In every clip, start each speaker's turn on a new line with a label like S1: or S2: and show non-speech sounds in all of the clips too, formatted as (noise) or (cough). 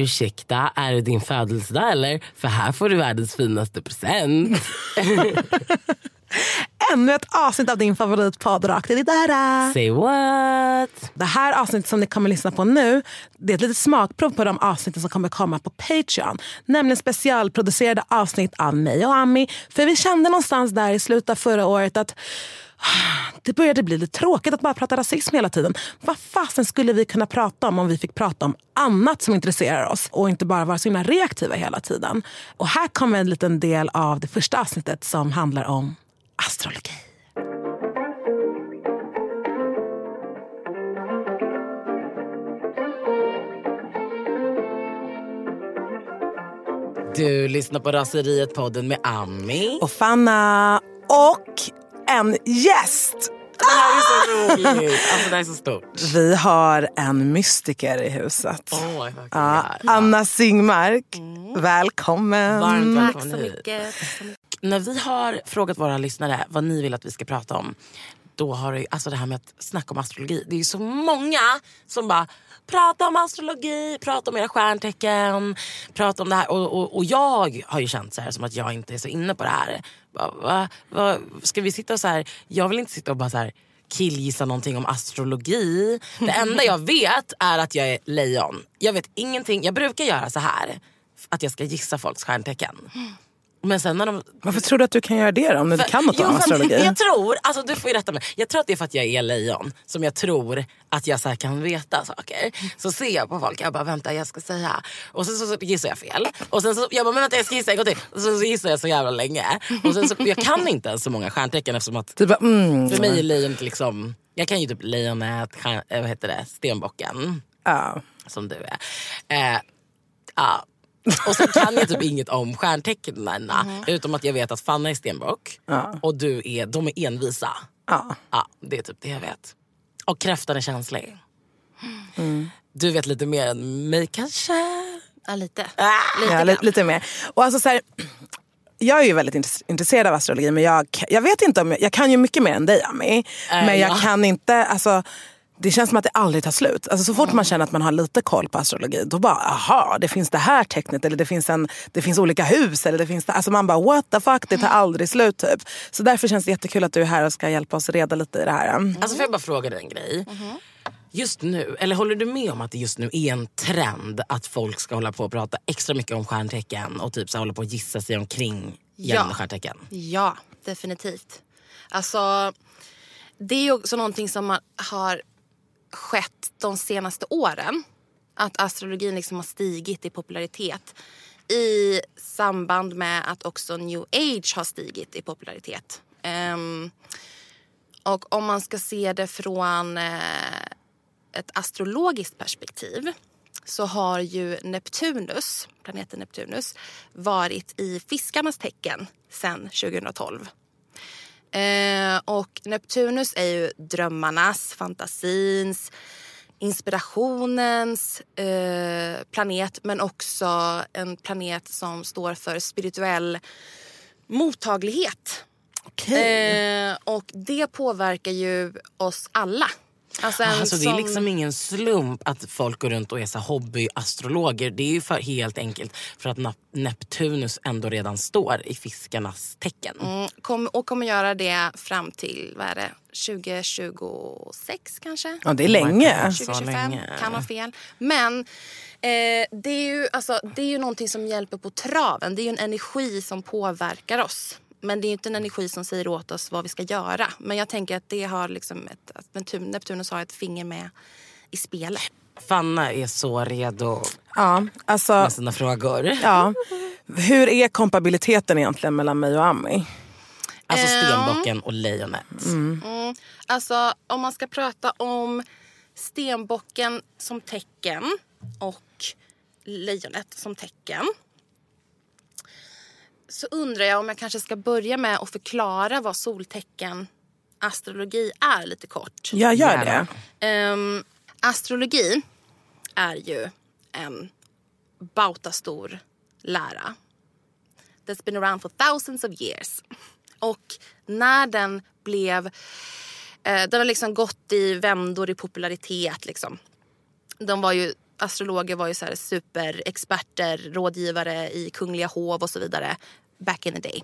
S1: ursäkta är det din födelsedag eller? För här får du världens finaste present. (laughs)
S2: Ännu ett avsnitt av din favoritpodd Rakt i ditt öra.
S1: Say what?
S2: Det här avsnittet som ni kommer lyssna på nu det är ett litet smakprov på de avsnitt som kommer komma på Patreon. Nämligen specialproducerade avsnitt av mig och Ami. För vi kände någonstans där i slutet av förra året att det började bli lite tråkigt att bara prata rasism hela tiden. Vad fasen skulle vi kunna prata om om vi fick prata om annat som intresserar oss och inte bara vara så himla reaktiva hela tiden? Och här kommer en liten del av det första avsnittet som handlar om astrologi.
S1: Du lyssnar på Raseriet-podden med Ami.
S2: Och Fanna och en gäst.
S1: Det här är så roligt. Alltså, det här är så stort.
S2: Vi har en mystiker i huset.
S1: Oh,
S2: ja, Anna Singmark, mm. välkommen.
S1: Varmt
S3: välkommen Tack så mycket.
S1: När vi har frågat våra lyssnare vad ni vill att vi ska prata om då har det, alltså det här med att snacka om astrologi. Det är ju så många som bara prata om astrologi, prata om era stjärntecken, prata om det här. Och, och, och jag har ju känt så här, som att jag inte är så inne på det här. Va, va, ska vi sitta så här, jag vill inte sitta och bara så här killgissa någonting om astrologi. Det enda jag vet är att jag är lejon. Jag vet ingenting, jag brukar göra så här att jag ska gissa folks stjärntecken. Men sen när de...
S2: Varför tror du att du kan göra det då, om du inte kan något om astrologi?
S1: Jag tror, alltså du får ju rätta mig. Jag tror att det är för att jag är lejon som jag tror att jag så kan veta saker. Så ser jag på folk, jag bara vänta jag ska säga. Och sen så, så gissar jag fel. Och sen så, jag bara men vänta jag ska gissa en gång till. Och sen så gissar jag så jävla länge. Och sen så, jag kan inte ens så många stjärntecken eftersom att
S2: bara, mm.
S1: för mig är lejonet liksom, jag kan ju typ lejonet, stjärn, vad heter det, stenbocken.
S2: Ja.
S1: Som du är. Eh, ja, och sen kan jag typ inget om stjärntecknen mm. utom att jag vet att Fanna är stenbock ja. och du är, de är envisa.
S2: Ja.
S1: ja. Det är typ det jag vet. Och kräftan är känslig. Mm. Du vet lite mer än mig kanske?
S3: Ja lite.
S2: Ah, lite, ja, lite, lite, mer. Och alltså så här, jag är ju väldigt intresserad av astrologi men jag, jag vet inte om jag, jag kan ju mycket mer än dig Ami. Äh, men jag ja. kan inte, alltså det känns som att det aldrig tar slut. Alltså så fort man känner att man har lite koll på astrologi, då bara aha, det finns det här tecknet eller det finns, en, det finns olika hus. Eller det finns det, alltså man bara what the fuck, det tar aldrig slut. Typ. Så därför känns det jättekul att du är här och ska hjälpa oss reda lite i det här.
S1: Mm. Alltså får jag bara fråga dig en grej? Mm. Just nu, eller håller du med om att det just nu är en trend att folk ska hålla på och prata extra mycket om stjärntecken och typ så hålla på och gissa sig omkring gällande ja. stjärntecken?
S3: Ja, definitivt. Alltså, det är ju också någonting som man har skett de senaste åren. Att astrologin liksom har stigit i popularitet i samband med att också new age har stigit i popularitet. Um, och om man ska se det från uh, ett astrologiskt perspektiv så har ju Neptunus, planeten Neptunus varit i fiskarnas tecken sedan 2012. Eh, och Neptunus är ju drömmarnas, fantasins, inspirationens eh, planet men också en planet som står för spirituell mottaglighet.
S2: Okay.
S3: Eh, och det påverkar ju oss alla.
S1: Alltså, alltså Det är liksom ingen slump att folk går runt och är så hobbyastrologer. Det är ju för, helt enkelt för att Neptunus ändå redan står i fiskarnas tecken.
S3: Mm, kom, och kommer göra det fram till vad är det, 2026 kanske?
S2: Ja, det är länge.
S3: 2025, länge. kan ha fel. Men eh, det, är ju, alltså, det är ju någonting som hjälper på traven. Det är ju en energi som påverkar oss. Men det är inte en energi som säger åt oss vad vi ska göra. Men jag tänker att det har liksom ett, att Neptunus har ett finger med i spelet.
S1: Fanna är så redo
S2: ja, alltså,
S1: med sina frågor.
S2: Ja. Hur är kompabiliteten egentligen mellan mig och Ami?
S1: Alltså stenbocken och lejonet.
S2: Mm.
S3: Mm. Alltså om man ska prata om stenbocken som tecken och lejonet som tecken så undrar jag om jag kanske ska börja med att förklara vad soltecken astrologi är lite kort.
S2: Jag gör det.
S3: Um, astrologi är ju en bautastor lära. That's been around for thousands of years. Och när den blev... Eh, den har liksom gått i vändor i popularitet. Liksom. De var ju astrologer var ju så här superexperter, rådgivare i kungliga hov och så vidare back in the day.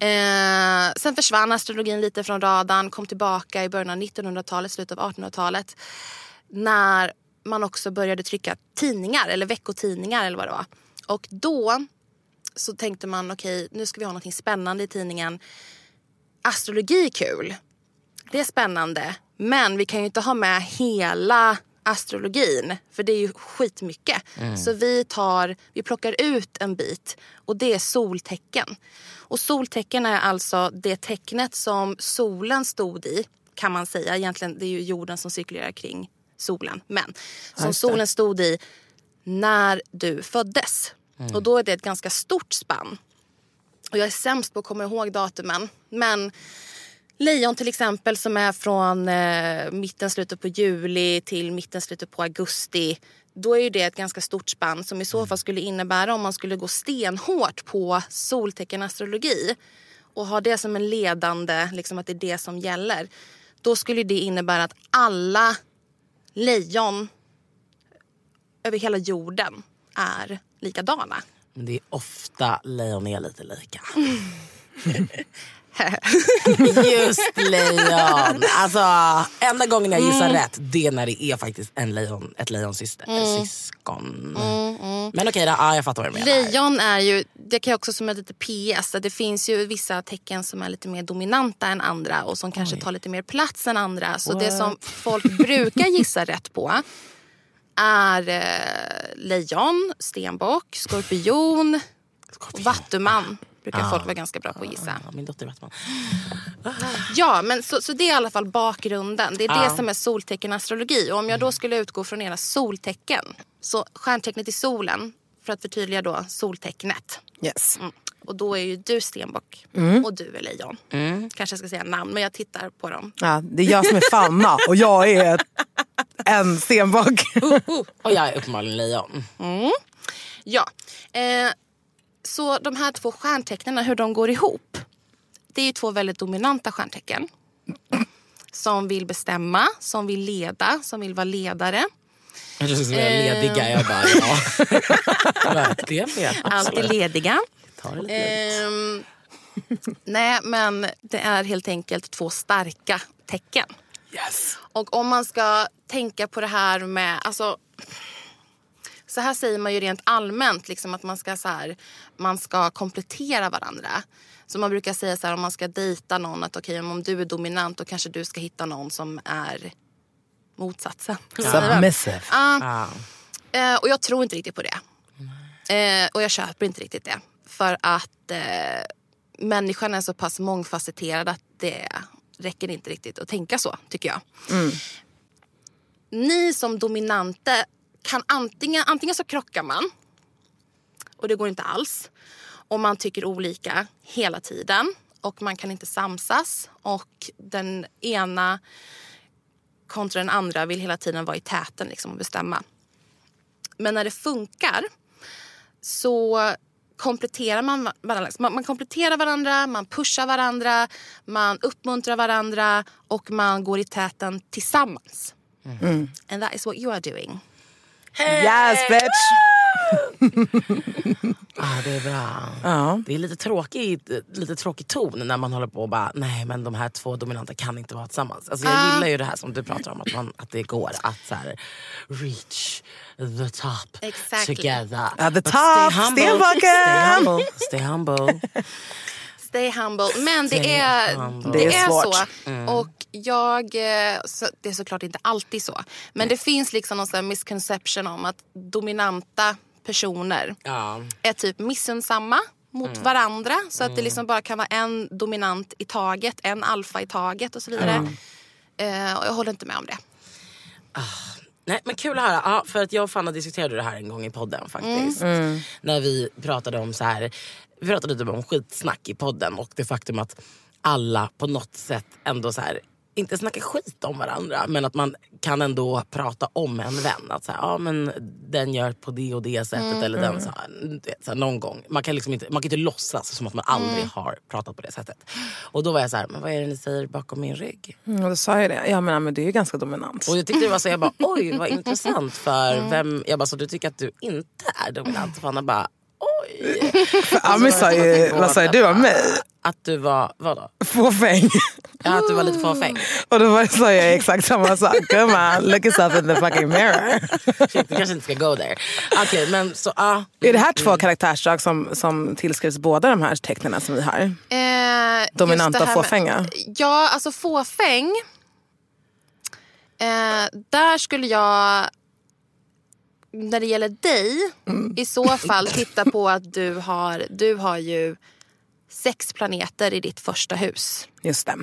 S3: Eh, sen försvann astrologin lite från radarn, kom tillbaka i början av 1900-talet, slutet av 1800-talet. När man också började trycka tidningar, eller veckotidningar eller vad det var. Och då så tänkte man, okej okay, nu ska vi ha något spännande i tidningen. Astrologi är kul. Det är spännande. Men vi kan ju inte ha med hela astrologin. För det är ju skitmycket. Mm. Så vi, tar, vi plockar ut en bit och det är soltecken. Och soltecken är alltså det tecknet som solen stod i kan man säga. Egentligen det är ju jorden som cirkulerar kring solen. Men som solen stod i när du föddes. Mm. Och då är det ett ganska stort spann. Och jag är sämst på att komma ihåg datumen. Men lejon till exempel som är från eh, mitten, slutet på juli till mitten, slutet på augusti. Då är ju det ett ganska stort spann som i så fall skulle innebära om man skulle gå stenhårt på solteckenastrologi och ha det som en ledande, liksom att det är det som gäller. Då skulle det innebära att alla lejon över hela jorden är likadana.
S1: Men det är ofta lejon är lite lika. (laughs) (laughs) Just lejon. Alltså, enda gången jag gissar mm. rätt det är när det är faktiskt en lejon, ett lejonssyster. Mm. Syskon. Mm, mm. Men okej, då, ja, jag fattar vad du
S3: menar. Lejon är ju, det kan jag också som ett lite PS, det finns ju vissa tecken som är lite mer dominanta än andra och som kanske Oj. tar lite mer plats än andra. Så What? det som folk brukar gissa rätt på är eh, lejon, stenbock, skorpion, skorpion. vattuman brukar ah. folk vara ganska bra på att gissa.
S1: Ah, min dotter vet man.
S3: Ja, men så, så det är i alla fall bakgrunden. Det är det som är solteckenastrologi. Och om jag då skulle utgå från era soltecken. Så stjärntecknet i solen, för att förtydliga då soltecknet.
S2: Yes. Mm.
S3: Och då är ju du stenbock mm. och du är lejon. Mm. Kanske jag ska säga namn, men jag tittar på dem.
S2: Ja, det är jag som är Fanna och jag är en stenbock.
S1: Uh, (laughs) uh. Och jag är uppenbarligen lejon.
S3: Mm. Ja. Eh, så de här två stjärntecknen, hur de går ihop. Det är två väldigt dominanta stjärntecken. Som vill bestämma, som vill leda, som vill vara ledare.
S1: Jag du eh. lediga. Jag bara, ja. (laughs) det är
S3: Alltid lediga. Eh, nej, men det är helt enkelt två starka tecken.
S1: Yes.
S3: Och om man ska tänka på det här med... Alltså, så här säger man ju rent allmänt, liksom att man ska, så här, man ska komplettera varandra. Så man brukar säga så här om man ska dejta någon att okej okay, om du är dominant då kanske du ska hitta någon som är motsatsen.
S2: Submissive.
S3: Uh, uh, och jag tror inte riktigt på det. Uh, och jag köper inte riktigt det. För att uh, människan är så pass mångfacetterad att det räcker inte riktigt att tänka så tycker jag. Mm. Ni som dominante kan antingen, antingen så krockar man och det går inte alls. Och man tycker olika hela tiden och man kan inte samsas och den ena kontra den andra vill hela tiden vara i täten liksom, och bestämma. Men när det funkar så kompletterar man varandra. Man, man kompletterar varandra, man pushar varandra, man uppmuntrar varandra och man går i täten tillsammans. Mm. And that is what you are doing.
S2: Hey! Yes bitch! (laughs)
S1: ah, det är bra. Ja. Det är lite tråkig, lite tråkig ton när man håller på och bara, nej men de här två dominanta kan inte vara tillsammans. Alltså, jag ah. gillar ju det här som du pratar om, att, man, att det går att så här, reach the top
S3: exactly.
S1: together.
S2: At the But top, stenbocken!
S1: Stay humble. Stay humble.
S3: Stay humble. Men det är, humble. det, det är, så. Mm. Och jag, eh, det är såklart inte alltid så. Men mm. det finns liksom någon sån misconception om att dominanta personer ja. är typ missunnsamma mot mm. varandra. Så att det mm. liksom bara kan vara en dominant i taget, en alfa i taget och så vidare. Uh, och jag håller inte med om det.
S1: Ah. Nej men kul att höra. Ja, för att jag och Fanna diskuterade det här en gång i podden faktiskt. Mm. Mm. När vi pratade om så här, vi pratade lite om skitsnack i podden och det faktum att alla på något sätt ändå så här inte snacka skit om varandra men att man kan ändå prata om en vän. Att så här, ja, men den gör på det och det sättet.
S3: Mm,
S1: eller den så här, vet, så här, någon gång. Man kan, liksom inte, man kan inte låtsas som att man aldrig
S3: Mm.
S1: har pratat på det sättet. Och då var jag så här, men vad är det ni säger bakom min rygg?
S2: Mm, och då sa jag det. Ja men, men du är ju ganska dominant.
S1: Och jag tyckte det var så, jag bara oj vad (laughs) intressant för
S3: Mm.
S1: vem, jag bara så du tycker att du inte är dominant? För Hanna bara oj.
S2: För Ami sa
S1: jag
S2: ju, vad sa du om mig?
S1: Att du var, vadå?
S2: Fåfäng.
S1: Ja, att du var lite fåfäng.
S2: Och då var- sa jag exakt samma sak. Gumman, look yourself in the fucking mirror.
S1: Shit, du kanske inte ska go there. Okej men så, ja.
S2: Är det här två karaktärsdrag som, som tillskrivs båda de här tecknen som vi har?
S3: Eh,
S2: Dominanta och
S3: med-
S2: fåfänga?
S3: Ja, alltså fåfäng. Eh, där skulle jag, när det gäller dig, i så fall (laughs) titta på att du har, du har ju sex planeter i ditt första hus.
S2: Just det.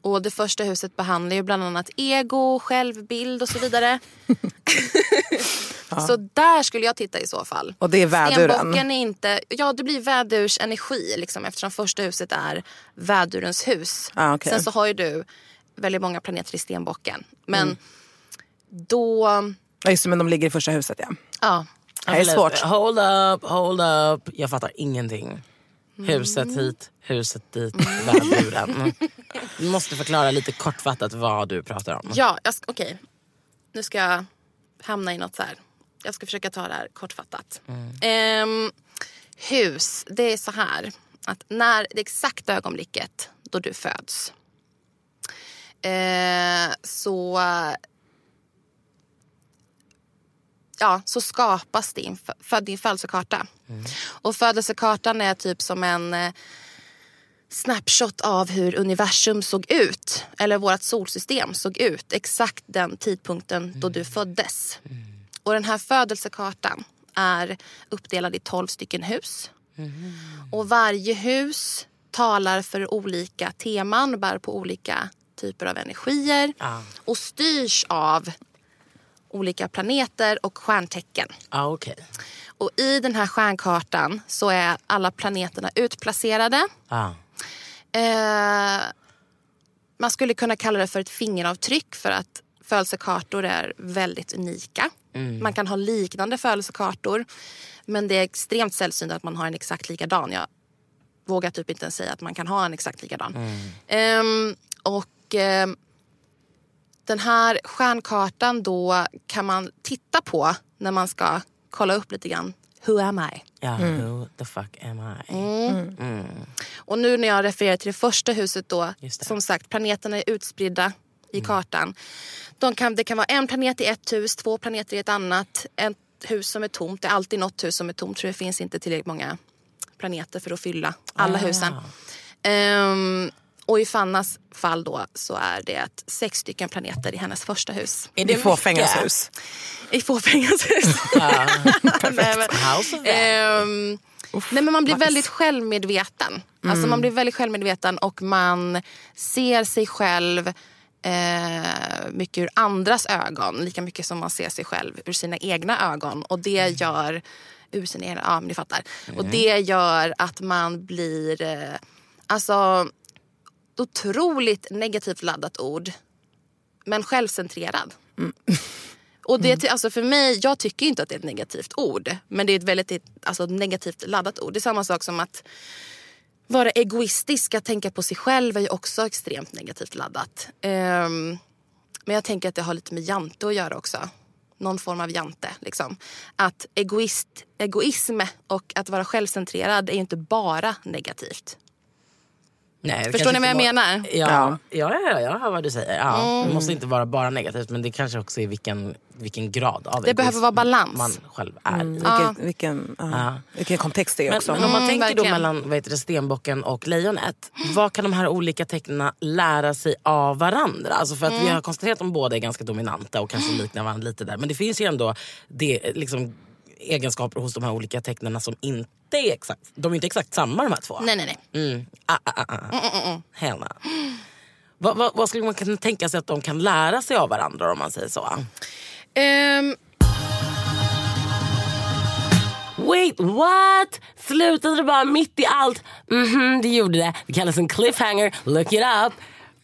S3: Och det första huset behandlar ju bland annat ego, självbild och så vidare. (laughs) Så där skulle jag titta i så fall.
S2: Och det är väduren.
S3: Stenbocken är inte... Ja, det blir vädurs energi liksom, eftersom första huset är vädurens hus.
S2: Ah, okej.
S3: Sen så har ju du väldigt många planeter i stenbocken. Men
S2: Mm.
S3: då...
S2: Ja, just det, men de ligger i första huset ja.
S3: Ja.
S2: Det är svårt.
S1: Hold up, hold up. Jag fattar ingenting. Huset hit, huset dit, väduren. Du måste förklara lite kortfattat vad du pratar om.
S3: Ja, jag ska- okej. Nu ska jag hamna i något så här. Jag ska försöka ta det här kortfattat. Ehm, hus, det är så här. Att när det exakta ögonblicket då du föds. Eh, så ja, så skapas din, för, din födelsekarta. Och födelsekartan är typ som en eh, snapshot av hur universum såg ut. Eller vårt solsystem såg ut. Exakt den tidpunkten då du föddes. Och den här födelsekartan är uppdelad i 12 stycken hus. Och varje hus talar för olika teman, bär på olika typer av energier.
S1: Ah.
S3: Och styrs av olika planeter och stjärntecken.
S1: Ah, okej.
S3: Och i den här stjärnkartan så är alla planeterna utplacerade.
S1: Ah.
S3: Eh, man skulle kunna kalla det för ett fingeravtryck för att födelsekartor är väldigt unika. Man kan ha liknande födelsekartor men det är extremt sällsynt att man har en exakt likadan. Jag vågar typ inte ens säga att man kan ha en exakt likadan. Ehm, och ehm, den här stjärnkartan då kan man titta på när man ska kolla upp lite grann. Who am I?
S1: Ja, who the fuck am I?
S3: Mm. Och nu när jag refererar till det första huset då, som sagt planeterna är utspridda i kartan. De kan, det kan vara en planet i ett hus, två planeter i ett annat, ett hus som är tomt. Det är alltid något hus som är tomt för det finns inte tillräckligt många planeter för att fylla alla
S1: Ah.
S3: husen. Ehm, och i Fannas fall då så är det sex stycken planeter i hennes första hus.
S1: Är
S2: Det fåfängas
S1: mycket?
S2: hus.
S3: I fåfängas hus. (laughs) Nej, men-
S1: House of that.
S3: Ehm, nej, men man blir väldigt självmedveten. Alltså man blir väldigt självmedveten och man ser sig själv eh, mycket ur andras ögon. Lika mycket som man ser sig själv ur sina egna ögon. Och det gör... Ur sina egna, ja men ni fattar. Och det gör att man blir... Eh, alltså otroligt negativt laddat ord. Men självcentrerad. (laughs) Och det, alltså för mig, jag tycker inte att det är ett negativt ord. Men det är ett väldigt alltså, negativt laddat ord. Det är samma sak som att vara egoistisk, att tänka på sig själv är ju också extremt negativt laddat. Ehm, men jag tänker att det har lite med jante att göra också. Någon form av jante. Liksom. Att egoist, egoism och att vara självcentrerad är ju inte bara negativt.
S1: Nej,
S3: Förstår ni vad jag
S1: var-
S3: menar?
S1: Ja, ja. Ja, ja, jag hör vad du säger. Ja, Det måste inte vara bara negativt men det kanske också är vilken, vilken grad av
S3: Det behöver vara balans.
S1: man själv är i.
S2: Vilken, vilken,
S1: ja.
S2: Vilken kontext det är
S1: Men,
S2: också.
S1: men om man
S3: Mm,
S1: tänker då
S3: verkligen.
S1: mellan vad heter det, stenbocken och lejonet. Vad kan de här olika tecknen lära sig av varandra? Alltså för att
S3: Mm.
S1: Vi har konstaterat att de båda är ganska dominanta och kanske liknar varandra lite där. Men det finns ju ändå det, liksom, egenskaper hos de här olika tecknen som inte är exakt, de är inte exakt samma de här två.
S3: Nej, nej, nej.
S1: Mm. Ah, ah, ah, ah. Hell no. Vad, vad, vad skulle man kunna tänka sig att de kan lära sig av varandra om man säger så?
S3: Ehm,
S1: Wait, what? Slutade det bara mitt i allt? Mhm, det gjorde det. Det kallas en cliffhanger. Look it up.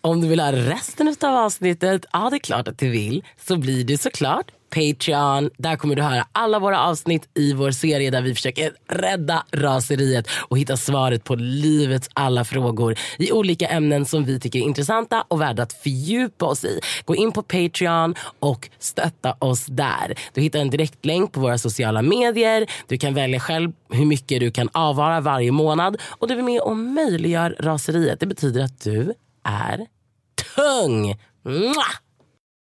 S1: Om du vill ha resten av avsnittet, ja det är klart att du vill, så blir det såklart Patreon. Där kommer du höra alla våra avsnitt i vår serie där vi försöker rädda raseriet och hitta svaret på livets alla frågor i olika ämnen som vi tycker är intressanta och värda att fördjupa oss i. Gå in på Patreon och stötta oss där. Du hittar en direktlänk på våra sociala medier. Du kan välja själv hur mycket du kan avvara varje månad och du är med och möjliggör raseriet. Det betyder att du är tung. Mwah!